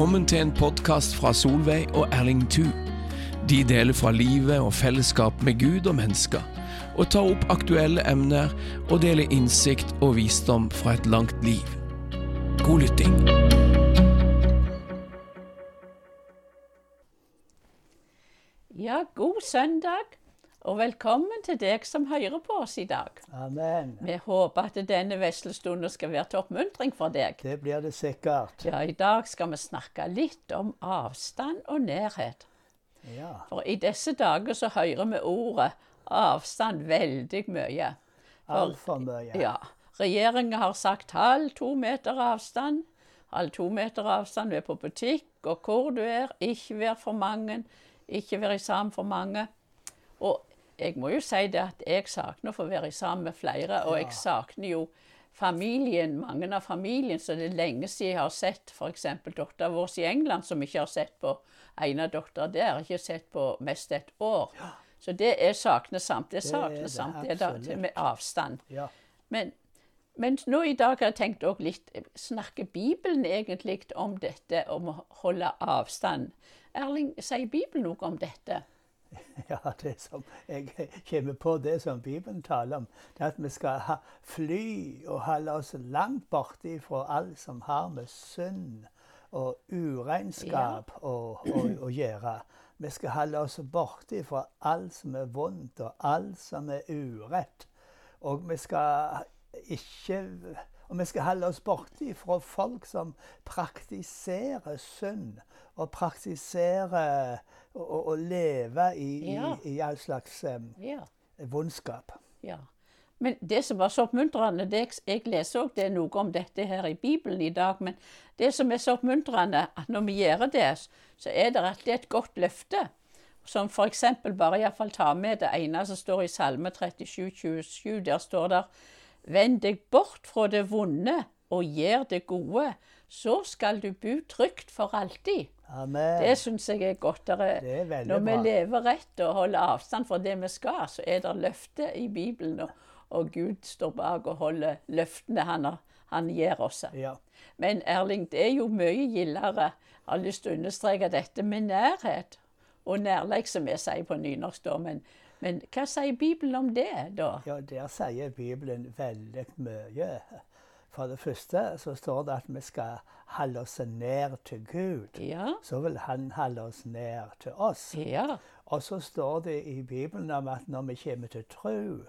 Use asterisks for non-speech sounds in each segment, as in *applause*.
Velkommen til en podkast fra Solveig og Erling Thu. De deler fra livet og fellesskap med Gud og mennesker, og tar opp aktuelle emner og deler innsikt og visdom fra et langt liv. God lytting. Ja, god søndag, og velkommen til deg som hører på oss i dag. Amen. Vi håper at denne vesle stunden skal være til oppmuntring for deg. Det blir det sikkert. Ja, I dag skal vi snakke litt om avstand og nærhet. Ja. For i disse dager så hører vi ordet avstand veldig mye. Altfor mye. Ja. Regjeringen har sagt halv to meter avstand. Halv to meter avstand, er på butikk, og hvor du er. Ikke vær for mange. Ikke vær sammen for mange. Og jeg må jo si det at jeg savner å få være sammen med flere, og jeg Ja. savner jo familien, mange av familien, så det er lenge siden jeg har sett f.eks. dattera vår i England, som ikke har sett på ene dattera der, ikke sett på mest et år. Så det er sakene samt. Det er sakene samt. Det er da, med avstand. Ja. Men, men nå i dag har jeg tenkt òg litt Snakker Bibelen egentlig om dette, om å holde avstand? Erling, sier Bibelen noe om dette? *laughs* ja, det som jeg kommer på, det som Bibelen taler om, det er at vi skal fly og holde oss langt borte fra alt som har med synd og uregnskap å, å gjøre. Vi skal holde oss borte fra alt som er vondt og alt som er urett. Og vi skal ikke og vi skal holde oss borte fra folk som praktiserer synd, og praktiserer å, leve i, Ja. i, i all slags um, Ja. vondskap. ja. Men det som var så oppmuntrende det, jeg- leser også det er noe om dette her i Bibelen i dag. Men det som er så oppmuntrende, at når vi gjør det, så er det rett og slett et godt løfte. Som f.eks. bare iallfall ta med det ene som står i Salme 37, 27. Der står det Vend deg bort fra det vonde og gjør det gode, så skal du bo trygt for alltid. Amen. Det syns jeg er godt. Er- Det er når vi bra. lever rett og holder avstand fra det vi skal, så er det løfte i Bibelen, og, og Gud står bak og holder løftene han, han gir oss. Ja. Men Erling, det er jo mye gildere. Jeg har lyst til å understreke dette med nærhet. Og nærleik, som jeg sier på nynorsk, da. Men, men hva sier Bibelen om det, da? ja, der sier Bibelen veldig mye. For det første så står det at vi skal holde oss nær til Gud. Ja. Så vil Han holde oss nær til oss. Ja. Og så står det i Bibelen om at når vi kommer til tro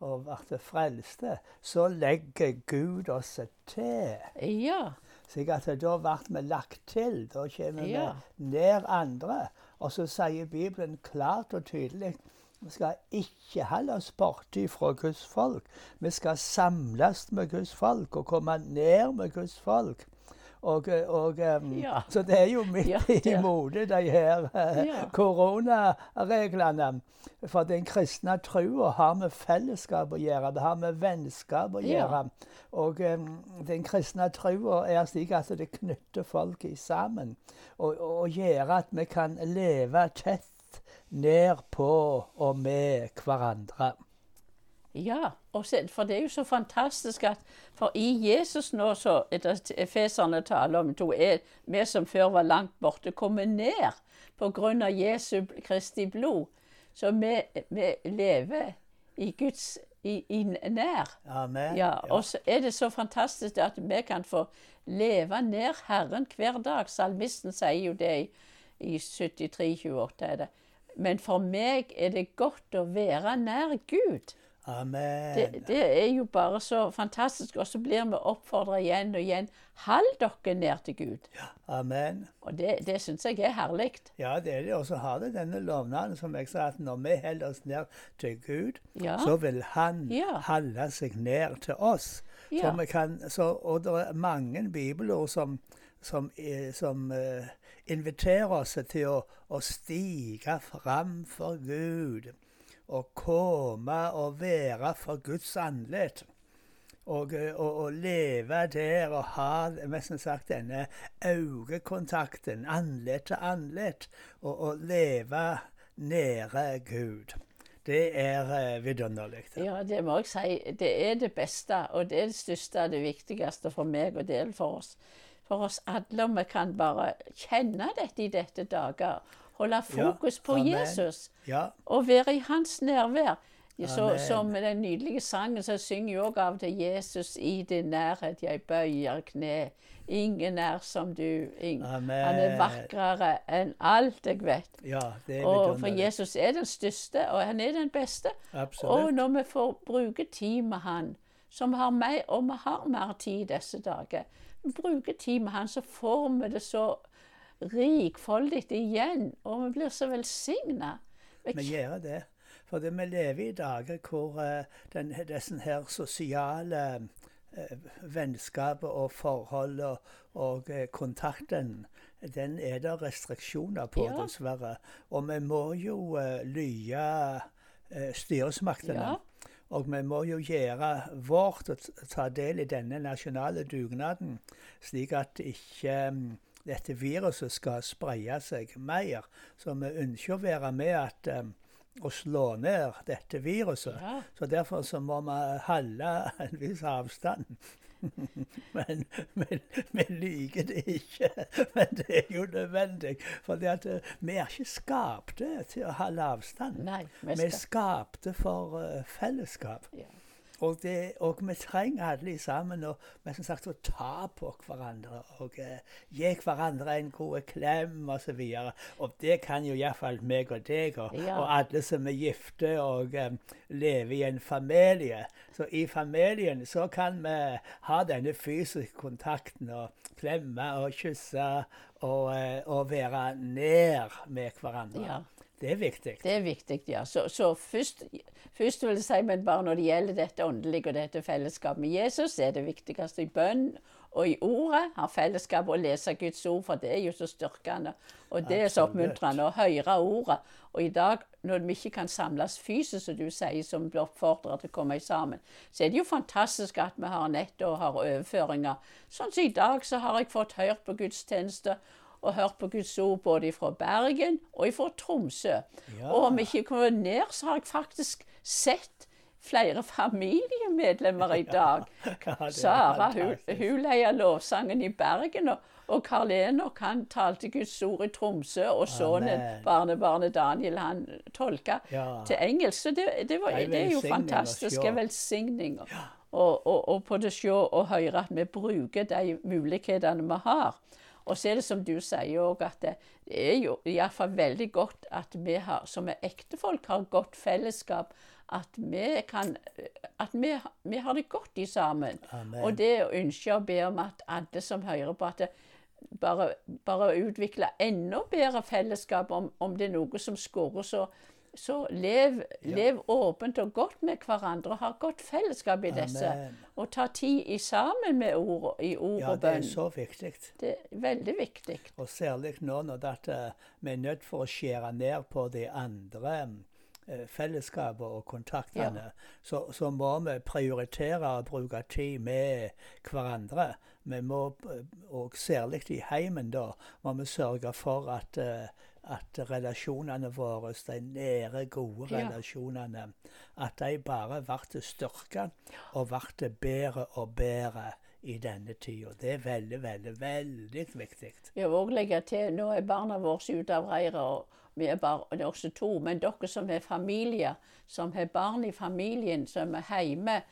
og blir frelste, så legger Gud oss til. Ja. Slik at da blir vi lagt til. Da kommer Ja. vi nær andre. Og så sier Bibelen klart og tydelig vi skal ikke holde oss borte fra Guds folk. Vi skal samles med Guds folk og komme nær med Guds folk. Og, og, um, Ja. Så det er jo midt Ja, det- imot de her uh, Ja. koronareglene. For den kristne trua har med fellesskap å gjøre. Det har med vennskap å gjøre. Og um, den kristne trua er slik at det knytter folk sammen. Og, og, og gjør at vi kan leve tett ned på og med hverandre. Ja, og for det er jo så fantastisk at For i Jesus nå, så er Efeserne taler om, to er vi som før var langt borte, kommer ned av Jesu Kristi blod. Så vi, vi lever i Guds i, i nær. Amen. Ja, og så er det så fantastisk at vi kan få leve nær Herren hver dag. Salmisten sier jo det i, i 73, 28 er det. Men for meg er det godt å være nær Gud. Amen. Det, det er jo bare så fantastisk. Og så blir vi oppfordra igjen og igjen. Hold dere nær til Gud. Amen. Og det, det syns jeg er herlig. Ja, det er det. Og så har det denne lovnaden som jeg sa, at når vi holder oss nær til Gud, Ja. så vil Han Ja. holde seg nær til oss. Ja. Så vi kan, så, og det er mange bibelord som, som, eh, som uh, inviterer oss til å, å stige fram for Gud. Og komme og være for Guds andlet. Og, eh, og, leve der og ha nesten sagt denne øyekontakten, andlet til andlet. Og, og leve nære Gud. Det er vidunderlig. Ja, det må jeg si. Det er det beste, og det er det største og det viktigste for meg og delen for oss. For oss alle om vi kan bare kjenne dette i dette dager. Holde fokus på amen. Jesus og være i hans nærvær. Så, som den nydelige sangen, så synger jeg òg av til 'Jesus i din nærhet, jeg bøyer kne'. Ingen er som du. Ingen. Han er vakrere enn alt jeg vet. ja, er Og for. Jesus er den største, og han er den beste. Og når vi får bruke tid med han, som har mer, og vi har mer tid disse dager, bruker tid med han, så får vi det så rikfoldig igjen, og vi blir så velsigna. Vi gjør det. For det, vi lever i dager hvor uh, den, disse her sosiale uh, vennskapet og forholdet og, og uh, kontakten, den er det restriksjoner på, Ja. dessverre. Og vi må jo uh, lye eh, styresmaktene. Ja. Og vi må jo gjøre vårt og ta del i denne nasjonale dugnaden, slik at ikke mm, dette viruset skal spreie seg mer. Så vi ønsker å være med at, um, å slå ned dette viruset. Ja. Så derfor så må vi holde en viss avstand. *laughs* men men vi liker det ikke. Men det er jo nødvendig. For vi er ikke skapte til å holde avstand. Nei, vi Vi er skapte for uh, fellesskap. ja. Og, det, og vi trenger alle sammen å, men som sagt, å ta på hverandre og eh, gi hverandre en god klem osv. Og, så og det kan jo iallfall meg og deg og, Ja. og alle som er gifte og um, lever i en familie. Så i familien så kan vi ha denne fysiske kontakten og klemme og kysse og, eh, og være nær med hverandre. Ja. Det er viktig. Det er viktig, ja. Så, så først, først vil jeg si, men bare når det gjelder dette åndelige og dette fellesskapet med Jesus, er det viktigste i bønn og i ordet. Ha fellesskap og lese Guds ord, for det er jo så styrkende. Og det er så oppmuntrende å høre ordet. Og i dag, når vi ikke kan samles fysisk, som du sier, som blir oppfordret til å komme sammen, så er det jo fantastisk at vi har nett og har overføringer. Sånn som i dag, så har jeg fått hørt på gudstjeneste og hørt på Guds ord både fra Bergen og fra Tromsø. Ja. Og om jeg ikke kommer ned, så har jeg faktisk sett flere familiemedlemmer i *laughs* dag. *laughs* Ja, Sara hun, hun leier lovsangen i Bergen, og, og Karl Enok han talte Guds ord i Tromsø, og sønnen, barnebarnet Daniel, han tolka Ja. til engelsk. Så det, det, var, Det er jo velsigning å fantastisk. En velsigning. Og, og, og på det se og høre at vi bruker de mulighetene vi har. Og så er det som du sier òg, at det er jo iallfall veldig godt at vi har, som er ektefolk har godt fellesskap. At vi kan At vi, vi har det godt i sammen. Amen. Og det ønsker jeg å be om at alle som hører på, at det bare, bare utvikle enda bedre fellesskap om, om det er noe som skurrer. Så, så lev, lev åpent og godt med hverandre og ha godt fellesskap i disse. Amen. Og ta tid i sammen med ord, i ord Ja, og det er så viktig. Det er veldig viktig. Og særlig nå når dette, eh, vi er nødt for å skjære ned på de andre fellesskapet fellesskapene og kontaktene, så, så må vi prioritere å bruke tid med hverandre. Vi må, eh, og særlig i heimen, da, må vi sørge for at, eh, at relasjonene våre, de nære, gode Ja. relasjonene, at de bare blir styrka og blir bedre og bedre i denne tida. Det er veldig, veldig, veldig viktig. Jeg vil også legge til, Nå er barna våre ute av reiret, og vi er bare også to. Men dere som har familie, som har barn i familien, som er hjemme,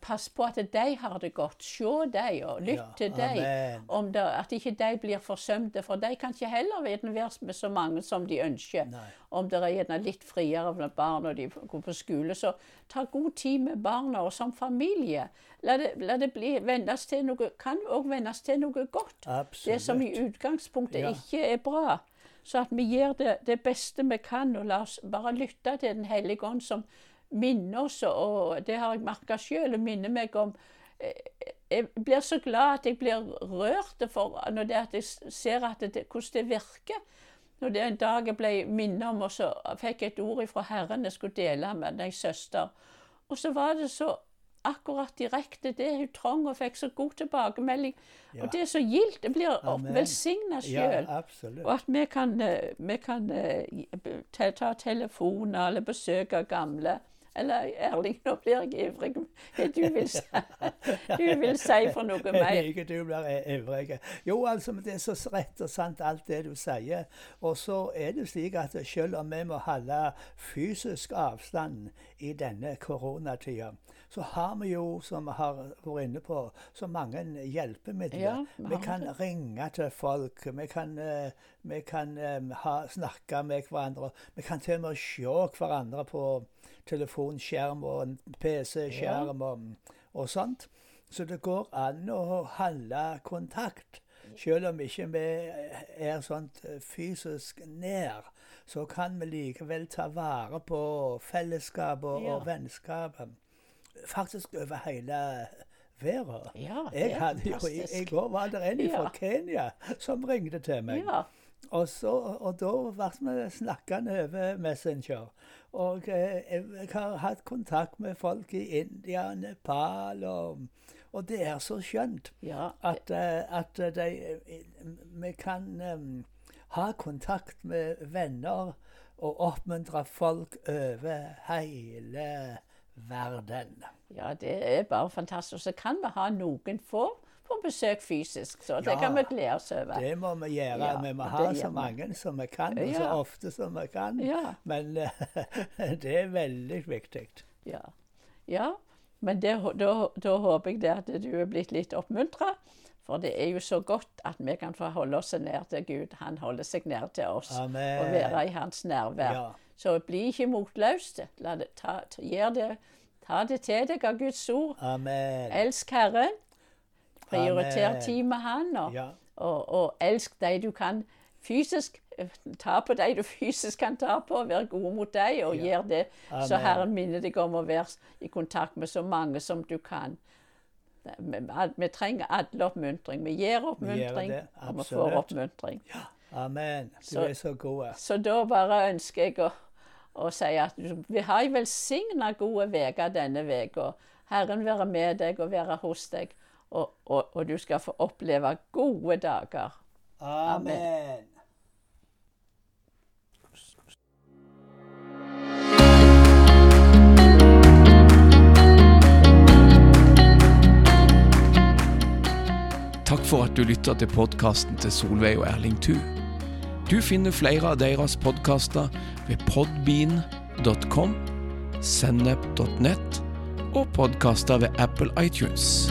pass på at de har det godt. Se dem og lytt Ja, til dem. at ikke de blir forsømte. For de kan ikke heller være med så mange som de ønsker. Nei. Om det er gjerne litt friere med barn når de går på skole. Så ta god tid med barna, og som familie. La det, la det bli, vendes til noe, kan òg vendes til noe godt. Absolutt. Det som i utgangspunktet Ja. ikke er bra. Så at vi gjør det, det beste vi kan, og la oss bare lytte til Den hellige ånd, som minner oss, og det har jeg merka sjøl, og minner meg om eh, Jeg blir så glad at jeg blir rørt for når det at jeg ser at det, hvordan det virker. Når det en dag jeg ble minnet om, og så fikk jeg et ord fra Herren jeg skulle dele med ei søster. Og så var det så akkurat direkte det hun trang, og fikk så god tilbakemelding. Ja. Og det er så gildt. Jeg blir velsigna sjøl. Ja, Og at vi kan, eh, vi kan eh, ta telefoner eller besøke gamle Eller Erling, nå blir jeg ivrig. Du vil si, *laughs* du vil si for noe mer. Ikke du blir ivrig. Jo, altså, men det er så rett og sant alt det du sier. Og så er det slik at selv om vi må holde fysisk avstand i denne koronatida, så har vi jo, som vi har vært inne på, så mange hjelpemidler. Ja, vi vi kan ringe til folk, vi kan, eh, vi kan eh, ha, snakke med hverandre. Vi kan til og med se hverandre på telefonskjerm og en PC-skjerm og, og sånt. Så det går an å holde kontakt. Selv om ikke vi er sånt eh, fysisk nær, så kan vi likevel ta vare på fellesskapet og, Ja. og vennskapet. Faktisk over hele verden. Ja, Jeg hadde jo, i, går var det en fra Kenya som ringte til meg. Ja, Og, så, og da ble vi snakkende over Messenger. Og eh, jeg har hatt kontakt med folk i India, Nepal og, og det er så skjønt ja, at, eh, at de, eh, vi kan um, ha kontakt med venner og oppmuntre folk over hele verden. ja, det er bare fantastisk. Så kan vi ha noen få på besøk fysisk, så det Ja, kan vi glede oss over. Det må vi gjøre. Ja, vi må ha så mange som vi kan, og så ofte som vi kan. Men eh, *laughs* det er veldig viktig. Ja, ja. men det, da, da håper jeg at du er blitt litt oppmuntra. For det er jo så godt at vi kan få holde oss nær til Gud. Han holder seg nær til oss. Amen. Og være i hans nærvær. Så bli ikke motløst. La det, ta, ta, det, ta det til deg av Guds ord. Amen. Elsk Herren. Prioriter tid med Han. Og, Ja. og, og elsk de du kan fysisk. eh, Ta på de du fysisk kan ta på. Vær god mot dem, og Ja. gjør det. Så Herren minner deg om å være i kontakt med så mange som du kan. Vi, vi trenger alle oppmuntring. Vi gir oppmuntring, det, og vi får oppmuntring. oppmuntring. Amen. Du Så- er så god. Så da bare ønsker jeg å, å si at vi har ei velsigna gode uke denne uka. Herren være med deg og være hos deg, og, og, og du skal få oppleve gode dager. Amen. Takk for at du lytter til podkasten til Solveig og Erling Thu. Du finner flere av deres podkaster ved podbean.com, sennep.nett og podkaster ved Apple iTunes.